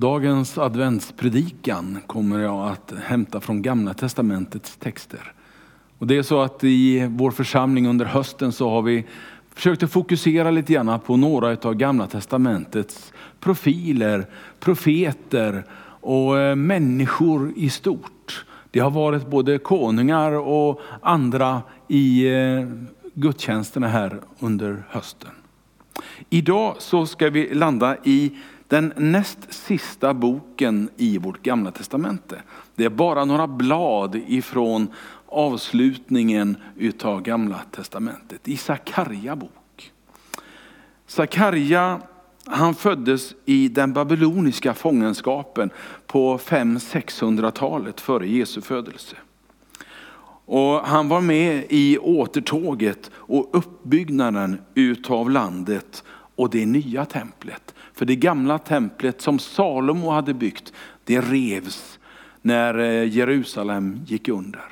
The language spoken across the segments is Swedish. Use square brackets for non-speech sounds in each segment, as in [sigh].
Dagens adventspredikan kommer jag att hämta från Gamla Testamentets texter. Och det är så att i vår församling under hösten så har vi försökt att fokusera lite grann på några av Gamla Testamentets profiler, profeter och eh, människor i stort. Det har varit både konungar och andra i eh, gudstjänsterna här under hösten. Idag så ska vi landa i den näst sista boken i vårt gamla testamente. Det är bara några blad ifrån avslutningen utav gamla testamentet, i Sakarja bok. Sakarja han föddes i den babyloniska fångenskapen på 500-600-talet före Jesu födelse. Och han var med i återtåget och uppbyggnaden utav landet och det nya templet. För det gamla templet som Salomo hade byggt, det revs när eh, Jerusalem gick under.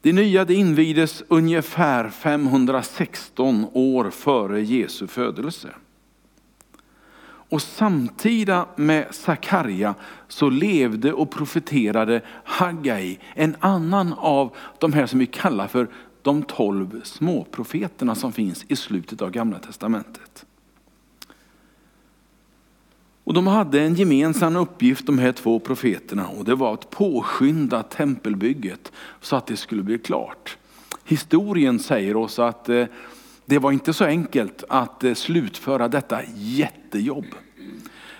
Det nya det invigdes ungefär 516 år före Jesu födelse. Och samtida med Sakarja så levde och profeterade Haggai, en annan av de här som vi kallar för de tolv småprofeterna som finns i slutet av gamla testamentet. Och de hade en gemensam uppgift de här två profeterna och det var att påskynda tempelbygget så att det skulle bli klart. Historien säger oss att eh, det var inte så enkelt att eh, slutföra detta jättejobb.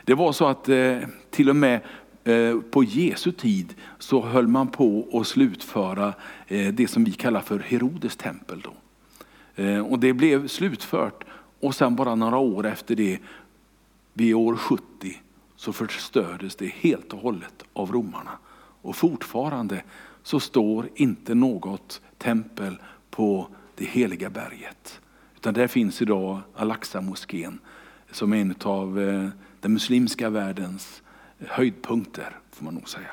Det var så att eh, till och med Eh, på Jesu tid så höll man på att slutföra eh, det som vi kallar för Herodes tempel. Då. Eh, och det blev slutfört och sen bara några år efter det vid år 70 så förstördes det helt och hållet av romarna. Och fortfarande så står inte något tempel på det heliga berget. Utan där finns idag Al-Aqsa-moskén som är en av den muslimska världens höjdpunkter får man nog säga.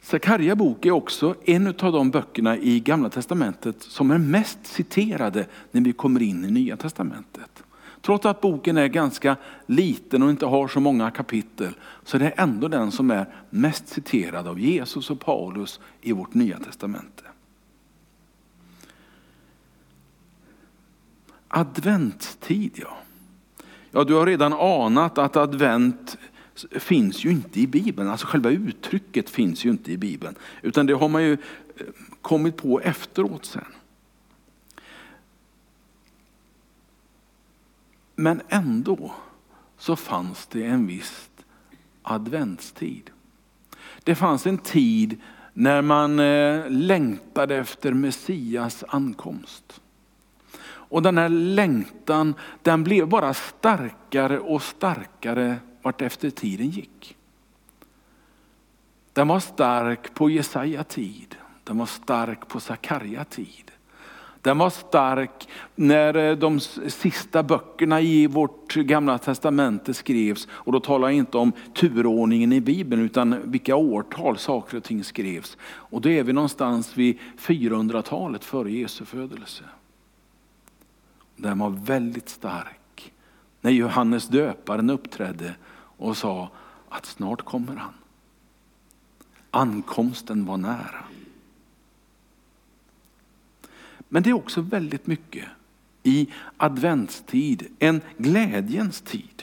Sakarja bok är också en av de böckerna i gamla testamentet som är mest citerade när vi kommer in i nya testamentet. Trots att boken är ganska liten och inte har så många kapitel så är det ändå den som är mest citerad av Jesus och Paulus i vårt nya testamente. Adventstid ja. Ja, du har redan anat att advent finns ju inte i Bibeln. Alltså själva uttrycket finns ju inte i Bibeln. Utan det har man ju eh, kommit på efteråt sen. Men ändå så fanns det en viss adventstid. Det fanns en tid när man eh, längtade efter Messias ankomst. Och den här längtan den blev bara starkare och starkare vart efter tiden gick. Den var stark på Jesaja tid, den var stark på Sakarja tid. Den var stark när eh, de sista böckerna i vårt gamla testamente skrevs. Och då talar jag inte om turordningen i Bibeln utan vilka årtal saker och ting skrevs. Och då är vi någonstans vid 400-talet före Jesu födelse. Den var väldigt stark. När Johannes döparen uppträdde och sa att snart kommer han. Ankomsten var nära. Men det är också väldigt mycket i adventstid, en glädjens tid.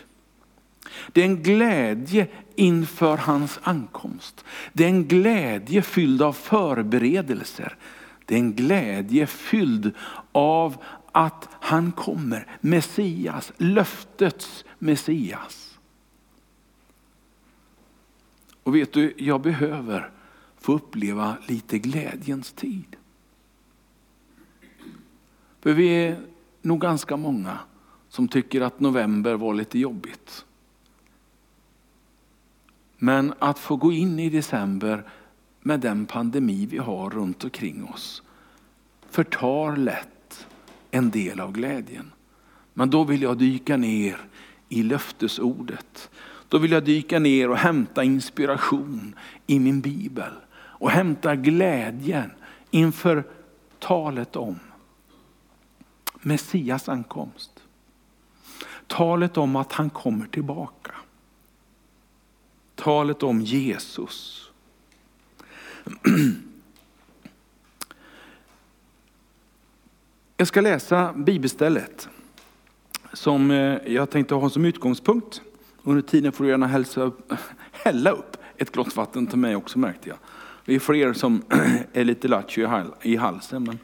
Det är en glädje inför hans ankomst. Det är en glädje fylld av förberedelser. Det är en glädje fylld av att han kommer, Messias, löftets Messias. Och vet du, jag behöver få uppleva lite glädjens tid. För vi är nog ganska många som tycker att november var lite jobbigt. Men att få gå in i december med den pandemi vi har runt omkring oss förtar lätt en del av glädjen. Men då vill jag dyka ner i löftesordet då vill jag dyka ner och hämta inspiration i min bibel. Och hämta glädjen inför talet om Messias ankomst. Talet om att han kommer tillbaka. Talet om Jesus. [clears throat] Jag ska läsa bibelstället som eh, jag tänkte ha som utgångspunkt. Under tiden får du gärna hälsa [laughs] hälla upp ett glas vatten till mig också märkte jag. Det är fler som [clears throat] är lite lattjo i halsen, men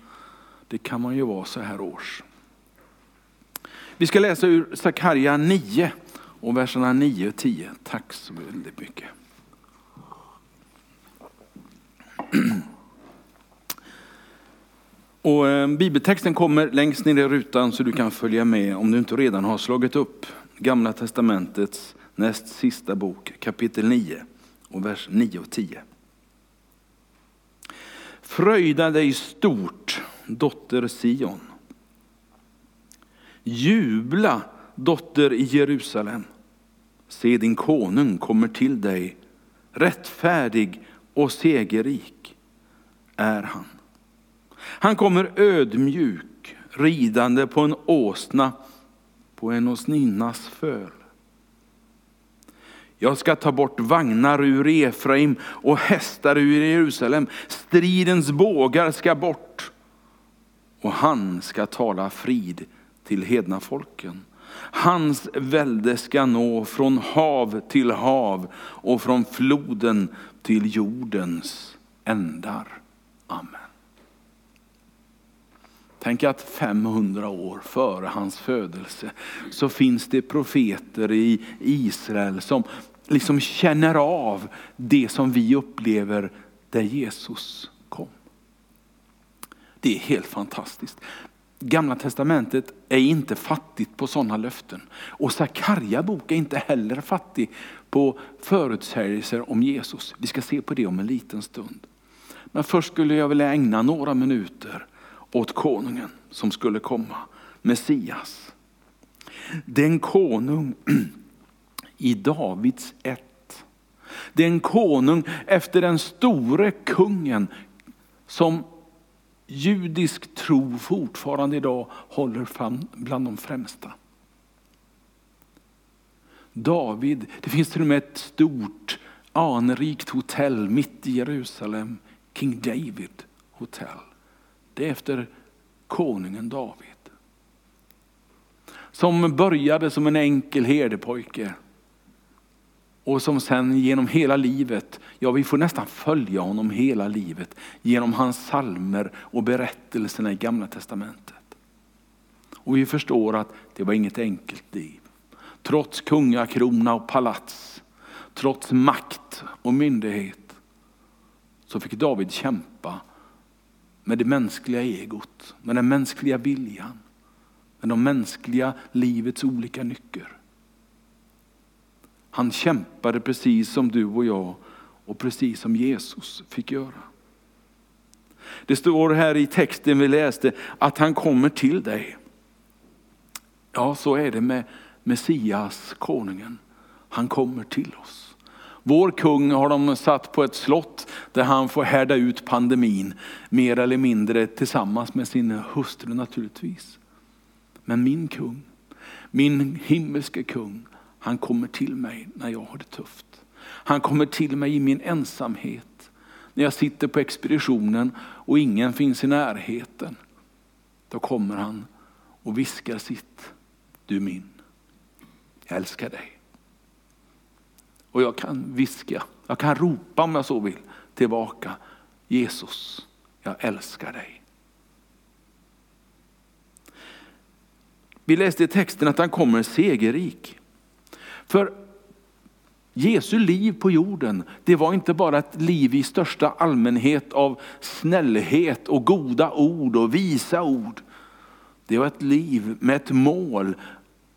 det kan man ju vara så här års. Vi ska läsa ur Sakarja 9 och verserna 9 och 10. Tack så väldigt mycket. Och eh, bibeltexten kommer längst ner i rutan så du kan följa med om du inte redan har slagit upp Gamla testamentets näst sista bok, kapitel 9 och vers 9 och 10. Fröjda dig stort, dotter Sion. Jubla, dotter i Jerusalem. Se din konung kommer till dig, rättfärdig och segerrik är han. Han kommer ödmjuk, ridande på en åsna, på en åsninnas föl. Jag ska ta bort vagnar ur Efraim och hästar ur Jerusalem. Stridens bågar ska bort. Och han ska tala frid till hedna folken. Hans välde ska nå från hav till hav och från floden till jordens ändar. Amen. Tänk att 500 år före hans födelse så finns det profeter i Israel som liksom känner av det som vi upplever där Jesus kom. Det är helt fantastiskt. Gamla testamentet är inte fattigt på sådana löften. Och Sakarja bok är inte heller fattig på förutsägelser om Jesus. Vi ska se på det om en liten stund. Men först skulle jag vilja ägna några minuter åt konungen som skulle komma, Messias. Den konung [clears throat] i Davids ett. Den konung efter den store kungen som judisk tro fortfarande idag håller fram bland de främsta. David, det finns till och med ett stort anrikt hotell mitt i Jerusalem, King David Hotel. Det är efter konungen David. Som började som en enkel herdepojke och som sen genom hela livet, ja vi får nästan följa honom hela livet genom hans salmer och berättelserna i gamla testamentet. Och vi förstår att det var inget enkelt liv. Trots kungakrona och palats, trots makt och myndighet så fick David kämpa med det mänskliga egot, med den mänskliga viljan, med de mänskliga livets olika nycker. Han kämpade precis som du och jag och precis som Jesus fick göra. Det står här i texten vi läste att han kommer till dig. Ja, så är det med Messias, konungen. Han kommer till oss. Vår kung har de satt på ett slott där han får härda ut pandemin, mer eller mindre tillsammans med sin hustru naturligtvis. Men min kung, min himmelske kung, han kommer till mig när jag har det tufft. Han kommer till mig i min ensamhet. När jag sitter på expeditionen och ingen finns i närheten. Då kommer han och viskar sitt. Du min. Jag älskar dig. Och jag kan viska, jag kan ropa om jag så vill tillbaka. Jesus, jag älskar dig. Vi läste i texten att han kommer segerrik. För Jesu liv på jorden, det var inte bara ett liv i största allmänhet av snällhet och goda ord och visa ord. Det var ett liv med ett mål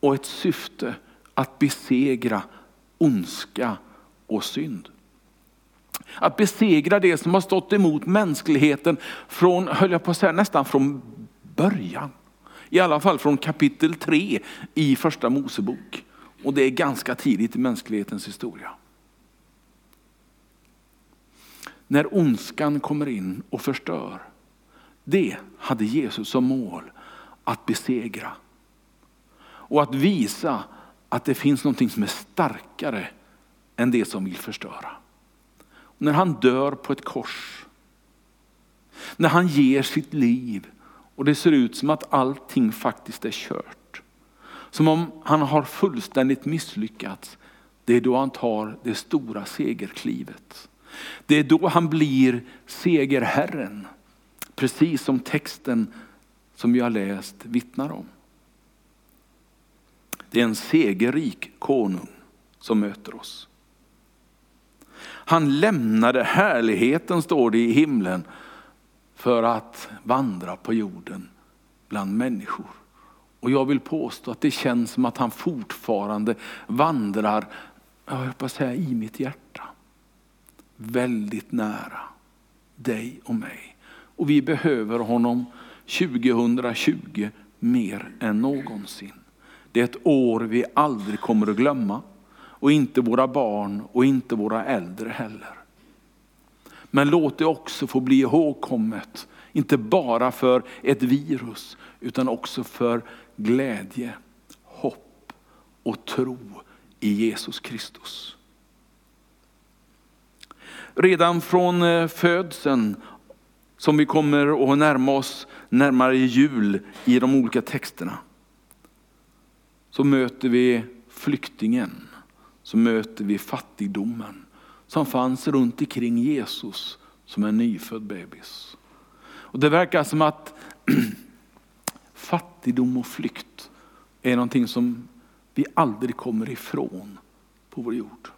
och ett syfte att besegra ondska och synd. Att besegra det som har stått emot mänskligheten från, höll jag på att säga, nästan från början. I alla fall från kapitel 3 i första Mosebok. Och det är ganska tidigt i mänsklighetens historia. När ondskan kommer in och förstör, det hade Jesus som mål att besegra. Och att visa att det finns något som är starkare än det som vill förstöra. När han dör på ett kors, när han ger sitt liv och det ser ut som att allting faktiskt är kört. Som om han har fullständigt misslyckats. Det är då han tar det stora segerklivet. Det är då han blir segerherren. Precis som texten som vi har läst vittnar om. Det är en segerrik konung som möter oss. Han lämnade härligheten, står det i himlen, för att vandra på jorden bland människor. Och jag vill påstå att det känns som att han fortfarande vandrar, jag höll på att säga i mitt hjärta. Väldigt nära dig och mig. Och vi behöver honom 2020 mer än någonsin. Det är ett år vi aldrig kommer att glömma. Och inte våra barn och inte våra äldre heller. Men låt det också få bli ihågkommet, inte bara för ett virus, utan också för glädje, hopp och tro i Jesus Kristus. Redan från eh, födseln, som vi kommer att närma oss närmare jul i de olika texterna, så möter vi flyktingen, så möter vi fattigdomen som fanns runt omkring Jesus som en nyfödd bebis. Och det verkar som att [clears throat] fattigdom och flykt är någonting som vi aldrig kommer ifrån på vår jord.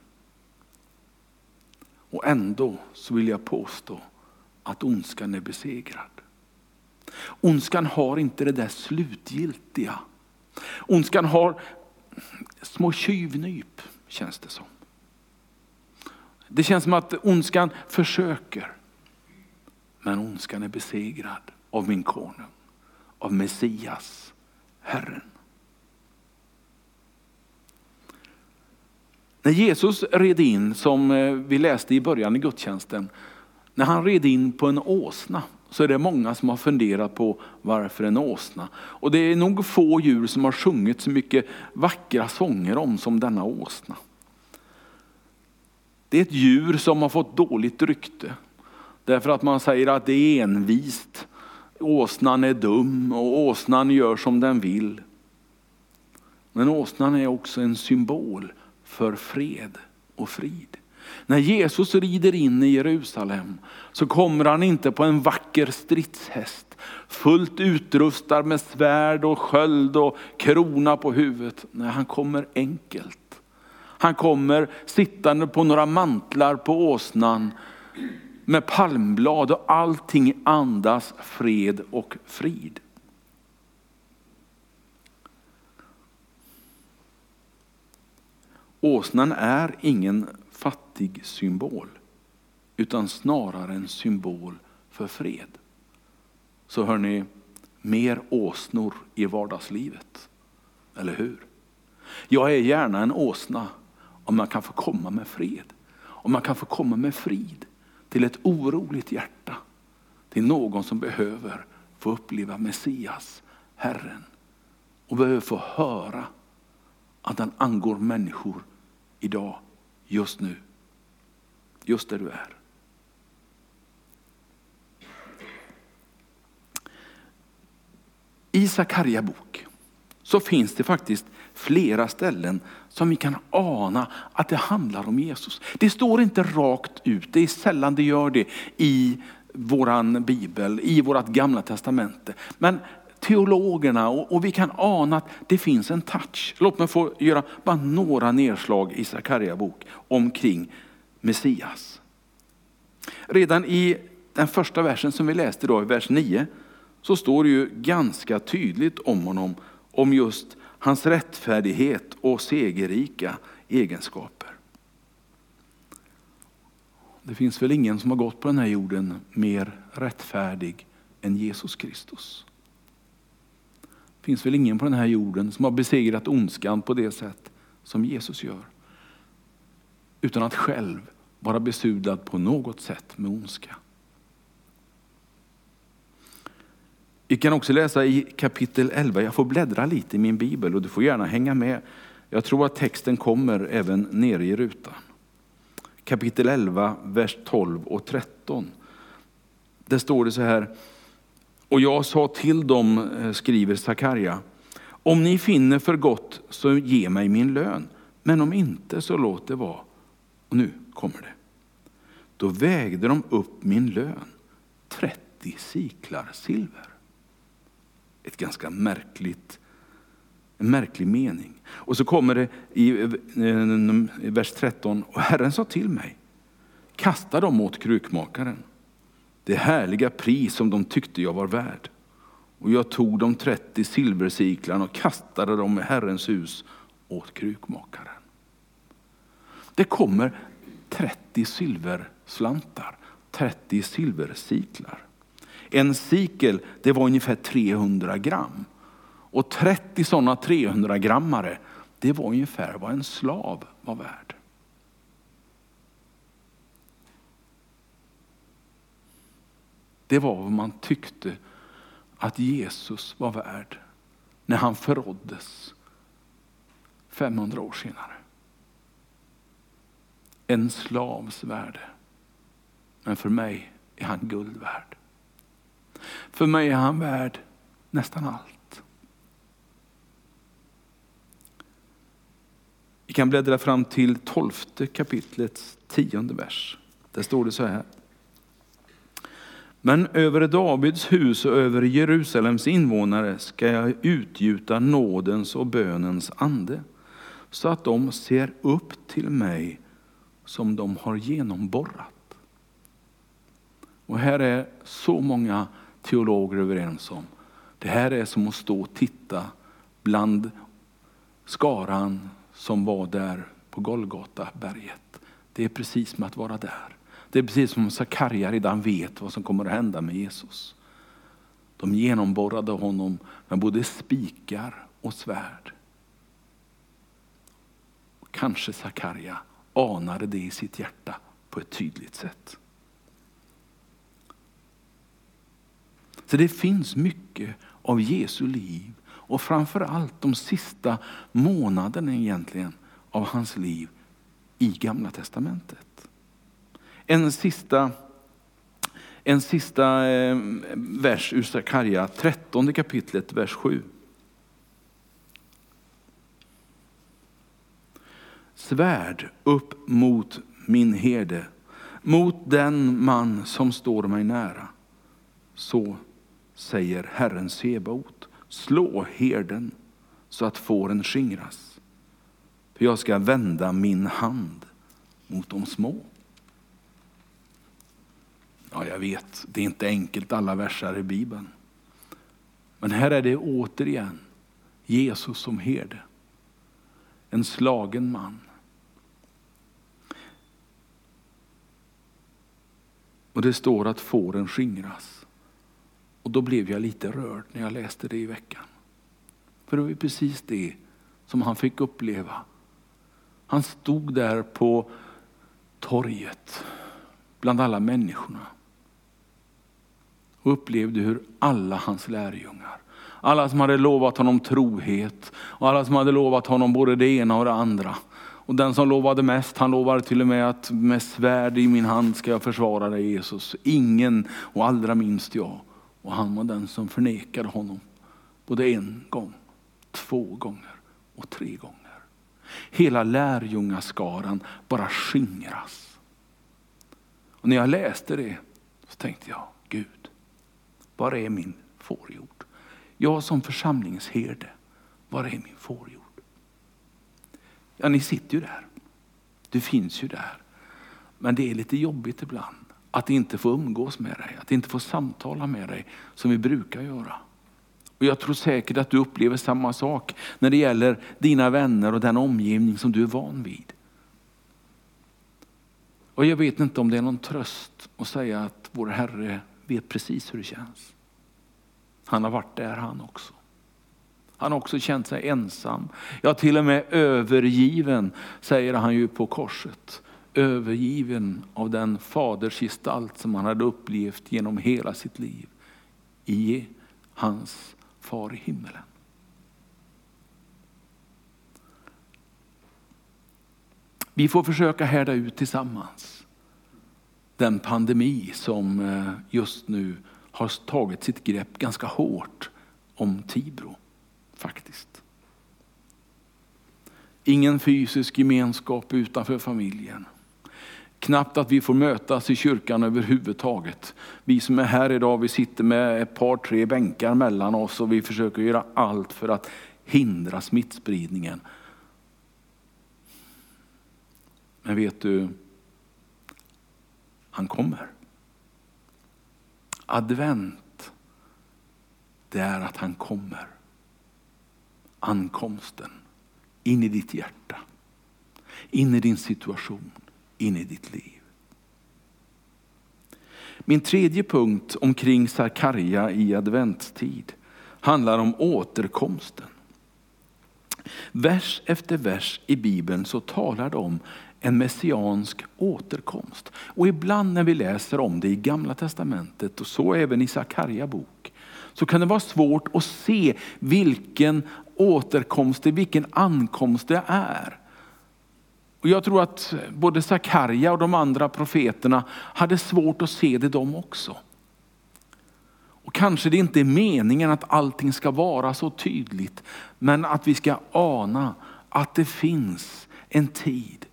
Och ändå så vill jag påstå att ondskan är besegrad. Ondskan har inte det där slutgiltiga. Ondskan har små tjuvnyp känns det som. Det känns som att ondskan försöker. Men ondskan är besegrad av min konung, av Messias, Herren. När Jesus red in, som eh, vi läste i början i gudstjänsten, när han red in på en åsna så är det många som har funderat på varför en åsna. Och det är nog få djur som har sjungit så mycket vackra sånger om som denna åsna. Det är ett djur som har fått dåligt rykte. Därför att man säger att det är envist. Åsnan är dum och åsnan gör som den vill. Men åsnan är också en symbol för fred och frid. När Jesus rider in i Jerusalem så kommer han inte på en vacker stridshäst fullt utrustad med svärd och sköld och krona på huvudet. Nej, han kommer enkelt. Han kommer sittande på några mantlar på åsnan med palmblad och allting andas fred och frid. Åsnan är ingen fattig symbol, utan snarare en symbol för fred. Så hör ni, mer åsnor i vardagslivet. Eller hur? Jag är gärna en åsna om man kan få komma med fred. Om man kan få komma med frid till ett oroligt hjärta. Till någon som behöver få uppleva Messias, Herren. Och behöver få höra att han angår människor idag, just nu. Just där du är. I Sakarja bok så finns det faktiskt flera ställen som vi kan ana att det handlar om Jesus. Det står inte rakt ut, det är sällan det gör det i våran bibel, i vårt gamla testamente. Men teologerna och, och, vi kan ana att det finns en touch. Låt mig få göra bara några nedslag i Sakarja bok omkring Messias. Redan i den första versen som vi läste idag, i vers 9, så står det ju ganska tydligt om honom, om just hans rättfärdighet och segerrika egenskaper. Det finns väl ingen som har gått på den här jorden mer rättfärdig än Jesus Kristus. Det finns väl ingen på den här jorden som har besegrat ondskan på det sätt som Jesus gör. Utan att själv vara besudlad på något sätt med ondska. Vi kan också läsa i kapitel 11, jag får bläddra lite i min bibel och du får gärna hänga med. Jag tror att texten kommer även nere i rutan. Kapitel 11, vers 12 och 13. Där står det så här, och jag sa till dem, eh, skriver Sakarja, om ni finner för gott så ge mig min lön, men om inte så låt det vara. Och nu kommer det. Då vägde de upp min lön, 30 siklar silver. Ett ganska märkligt, en märklig mening. Och så kommer det i eh, vers 13, och Herren sa till mig, kasta dem åt krukmakaren det härliga pris som de tyckte jag var värd. Och jag tog de 30 silversiklarna och kastade dem i Herrens hus åt krukmakaren. Det kommer 30 silverslantar, 30 silversiklar. En sikel det var ungefär 300 gram. Och 30 sådana 300 grammare det var ungefär vad en slav var värd. Det var vad man tyckte att Jesus var värd när han förråddes 500 år senare. En slavs värde. Men för mig är han guld värd. För mig är han värd nästan allt. Vi kan bläddra fram till tolfte kapitlets tionde vers. Där står det så här. Men över Davids hus och över Jerusalems invånare ska jag utgjuta nådens och bönens ande, så att de ser upp till mig som de har genomborrat. Och här är så många teologer överens om. Det här är som att stå och titta bland skaran som var där på Golgata berget. Det är precis som att vara där. Det är precis som Sakarja redan vet vad som kommer att hända med Jesus. De genomborrade honom med både spikar och svärd. Kanske Sakarja anade det i sitt hjärta på ett tydligt sätt. Så det finns mycket av Jesu liv och framför allt de sista månaderna egentligen av hans liv i Gamla Testamentet. En sista, en sista eh, vers ur Sakarja, 13 kapitlet, vers 7. Svärd upp mot min herde, mot den man som står mig nära. Så säger Herren Sebaot, slå herden så att fåren skingras. För jag ska vända min hand mot de små. Ja, jag vet, det är inte enkelt alla versar i Bibeln. Men här är det återigen Jesus som herde. En slagen man. Och det står att fåren skingras. Och då blev jag lite rörd när jag läste det i veckan. För det var precis det som han fick uppleva. Han stod där på torget bland alla människorna och upplevde hur alla hans lärjungar, alla som hade lovat honom trohet och alla som hade lovat honom både det ena och det andra. Och den som lovade mest, han lovade till och med att med svärd i min hand ska jag försvara dig Jesus. Ingen och allra minst jag. Och han var den som förnekade honom både en gång, två gånger och tre gånger. Hela lärjungaskaran bara skingras. Och när jag läste det så tänkte jag, Gud, var är min fårjord? Jag som församlingsherde, var är min fårjord? Ja, ni sitter ju där. Du finns ju där. Men det är lite jobbigt ibland att inte få umgås med dig, att inte få samtala med dig som vi brukar göra. Och Jag tror säkert att du upplever samma sak när det gäller dina vänner och den omgivning som du är van vid. Och Jag vet inte om det är någon tröst att säga att vår Herre vet precis hur det känns. Han har varit där han också. Han har också känt sig ensam. Ja, till och med övergiven, säger han ju på korset. Övergiven av den fadersgestalt som han hade upplevt genom hela sitt liv. I hans far i himmelen. Vi får försöka härda ut tillsammans den pandemi som eh, just nu har tagit sitt grepp ganska hårt om Tibro. Faktiskt. Ingen fysisk gemenskap utanför familjen. Knappt att vi får mötas i kyrkan överhuvudtaget. Vi som är här idag, vi sitter med ett par, tre bänkar mellan oss och vi försöker göra allt för att hindra smittspridningen. Men vet du, han kommer. Advent, det är att han kommer. Ankomsten in i ditt hjärta, in i din situation, in i ditt liv. Min tredje punkt omkring Sakarja i adventstid handlar om återkomsten. Vers efter vers i Bibeln så talar det om en messiansk återkomst. Och ibland när vi läser om det i Gamla Testamentet och så även i Sakarja bok, så kan det vara svårt att se vilken återkomst, vilken ankomst det är. Och jag tror att både Sakarja och de andra profeterna hade svårt att se det de också. Och kanske det inte är meningen att allting ska vara så tydligt, men att vi ska ana att det finns en tid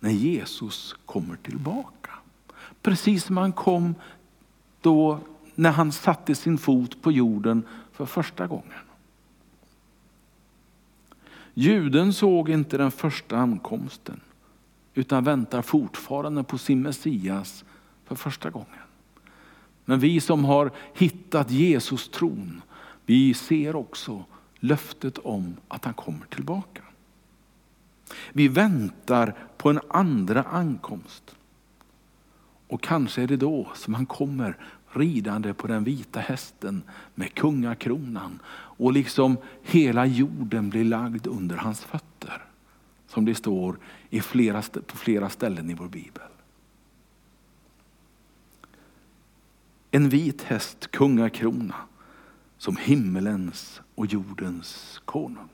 när Jesus kommer tillbaka. Precis som han kom då när han satte sin fot på jorden för första gången. Juden såg inte den första ankomsten utan väntar fortfarande på sin Messias för första gången. Men vi som har hittat Jesus tron, vi ser också löftet om att han kommer tillbaka. Vi väntar på en andra ankomst. Och kanske är det då som han kommer ridande på den vita hästen med kungakronan och liksom hela jorden blir lagd under hans fötter. Som det står i flera, på flera ställen i vår bibel. En vit häst, kungakrona, som himmelens och jordens konung.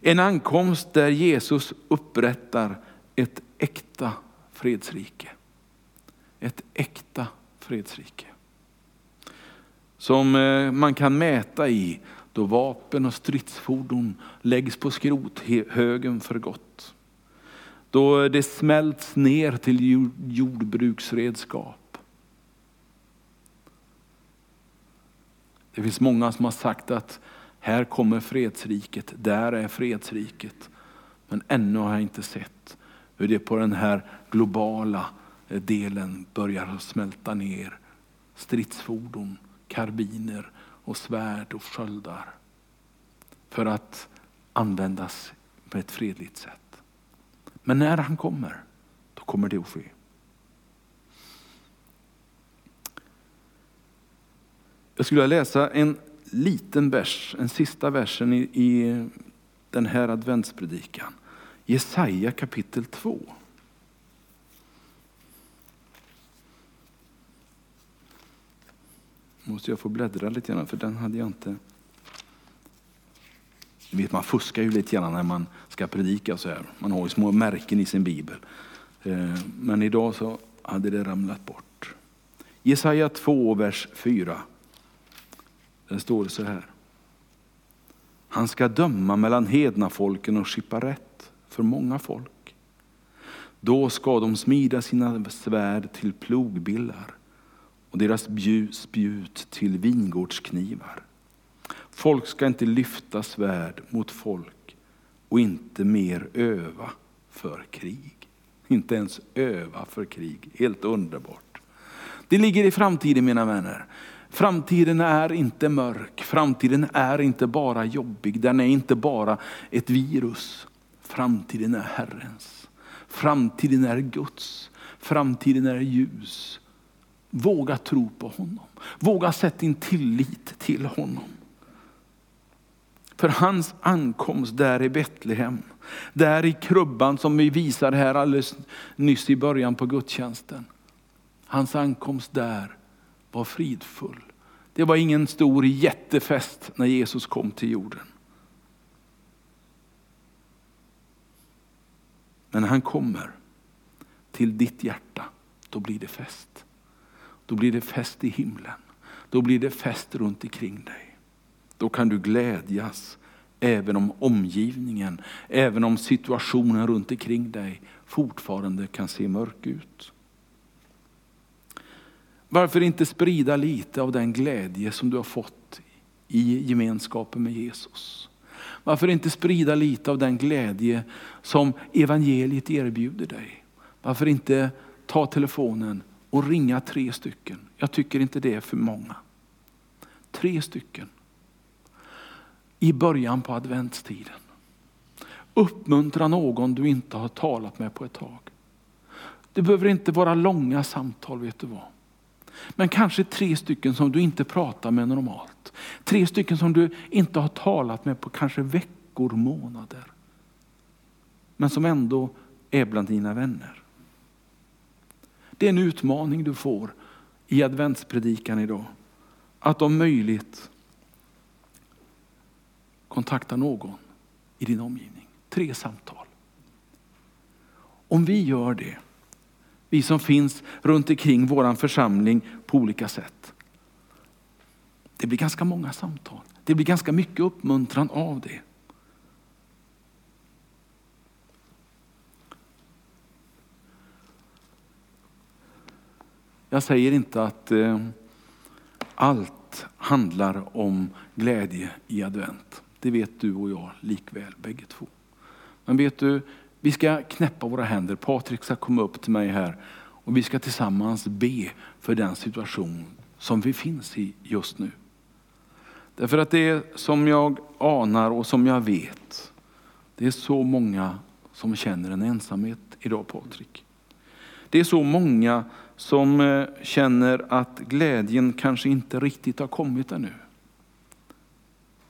En ankomst där Jesus upprättar ett äkta fredsrike. Ett äkta fredsrike. Som eh, man kan mäta i då vapen och stridsfordon läggs på skrothögen för gott. Då det smälts ner till jordbruksredskap. Det finns många som har sagt att här kommer fredsriket, där är fredsriket. Men ännu har jag inte sett hur det på den här globala delen börjar smälta ner stridsfordon, karbiner och svärd och sköldar. För att användas på ett fredligt sätt. Men när han kommer, då kommer det att ske. Jag skulle vilja läsa en liten vers, en sista versen i, i den här adventspredikan. Jesaja kapitel 2. Måste jag få bläddra lite grann för den hade jag inte. vet, man fuskar ju lite grann när man ska predika så här. Man har ju små märken i sin bibel. Eh, men idag så hade det ramlat bort. Jesaja 2, vers 4. Där står det så här. Han ska döma mellan hedna folken och skippa rätt för många folk. Då ska de smida sina svärd till plogbillar och deras spjut till vingårdsknivar. Folk ska inte lyfta svärd mot folk och inte mer öva för krig. Inte ens öva för krig. Helt underbart. Det ligger i framtiden mina vänner. Framtiden är inte mörk, framtiden är inte bara jobbig, den är inte bara ett virus. Framtiden är Herrens. Framtiden är Guds. Framtiden är ljus. Våga tro på honom. Våga sätta din tillit till honom. För hans ankomst där i Betlehem, där i krubban som vi visade här alldeles nyss i början på gudstjänsten. Hans ankomst där var fridfull. Det var ingen stor jättefest när Jesus kom till jorden. Men när han kommer till ditt hjärta, då blir det fest. Då blir det fest i himlen. Då blir det fest runt omkring dig. Då kan du glädjas även om omgivningen, även om situationen runt omkring dig fortfarande kan se mörk ut. Varför inte sprida lite av den glädje som du har fått i gemenskapen med Jesus? Varför inte sprida lite av den glädje som evangeliet erbjuder dig? Varför inte ta telefonen och ringa tre stycken? Jag tycker inte det är för många. Tre stycken. I början på adventstiden. Uppmuntra någon du inte har talat med på ett tag. Det behöver inte vara långa samtal, vet du vad. Men kanske tre stycken som du inte pratar med normalt. Tre stycken som du inte har talat med på kanske veckor, månader. Men som ändå är bland dina vänner. Det är en utmaning du får i adventspredikan idag. Att om möjligt kontakta någon i din omgivning. Tre samtal. Om vi gör det vi som finns runt omkring vår församling på olika sätt. Det blir ganska många samtal. Det blir ganska mycket uppmuntran av det. Jag säger inte att eh, allt handlar om glädje i advent. Det vet du och jag likväl bägge två. Men vet du, vi ska knäppa våra händer. Patrik ska komma upp till mig här och vi ska tillsammans be för den situation som vi finns i just nu. Därför att det är som jag anar och som jag vet, det är så många som känner en ensamhet idag Patrik. Det är så många som eh, känner att glädjen kanske inte riktigt har kommit ännu.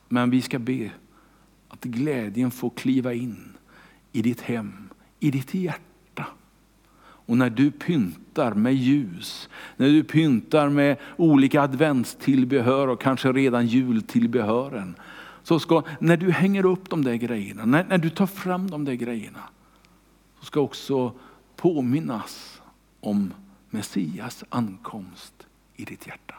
Men vi ska be att glädjen får kliva in i ditt hem, i ditt hjärta. Och när du pyntar med ljus, när du pyntar med olika adventstillbehör och kanske redan jultillbehören. Så ska, när du hänger upp de där grejerna, när, när du tar fram de där grejerna, så ska också påminnas om Messias ankomst i ditt hjärta.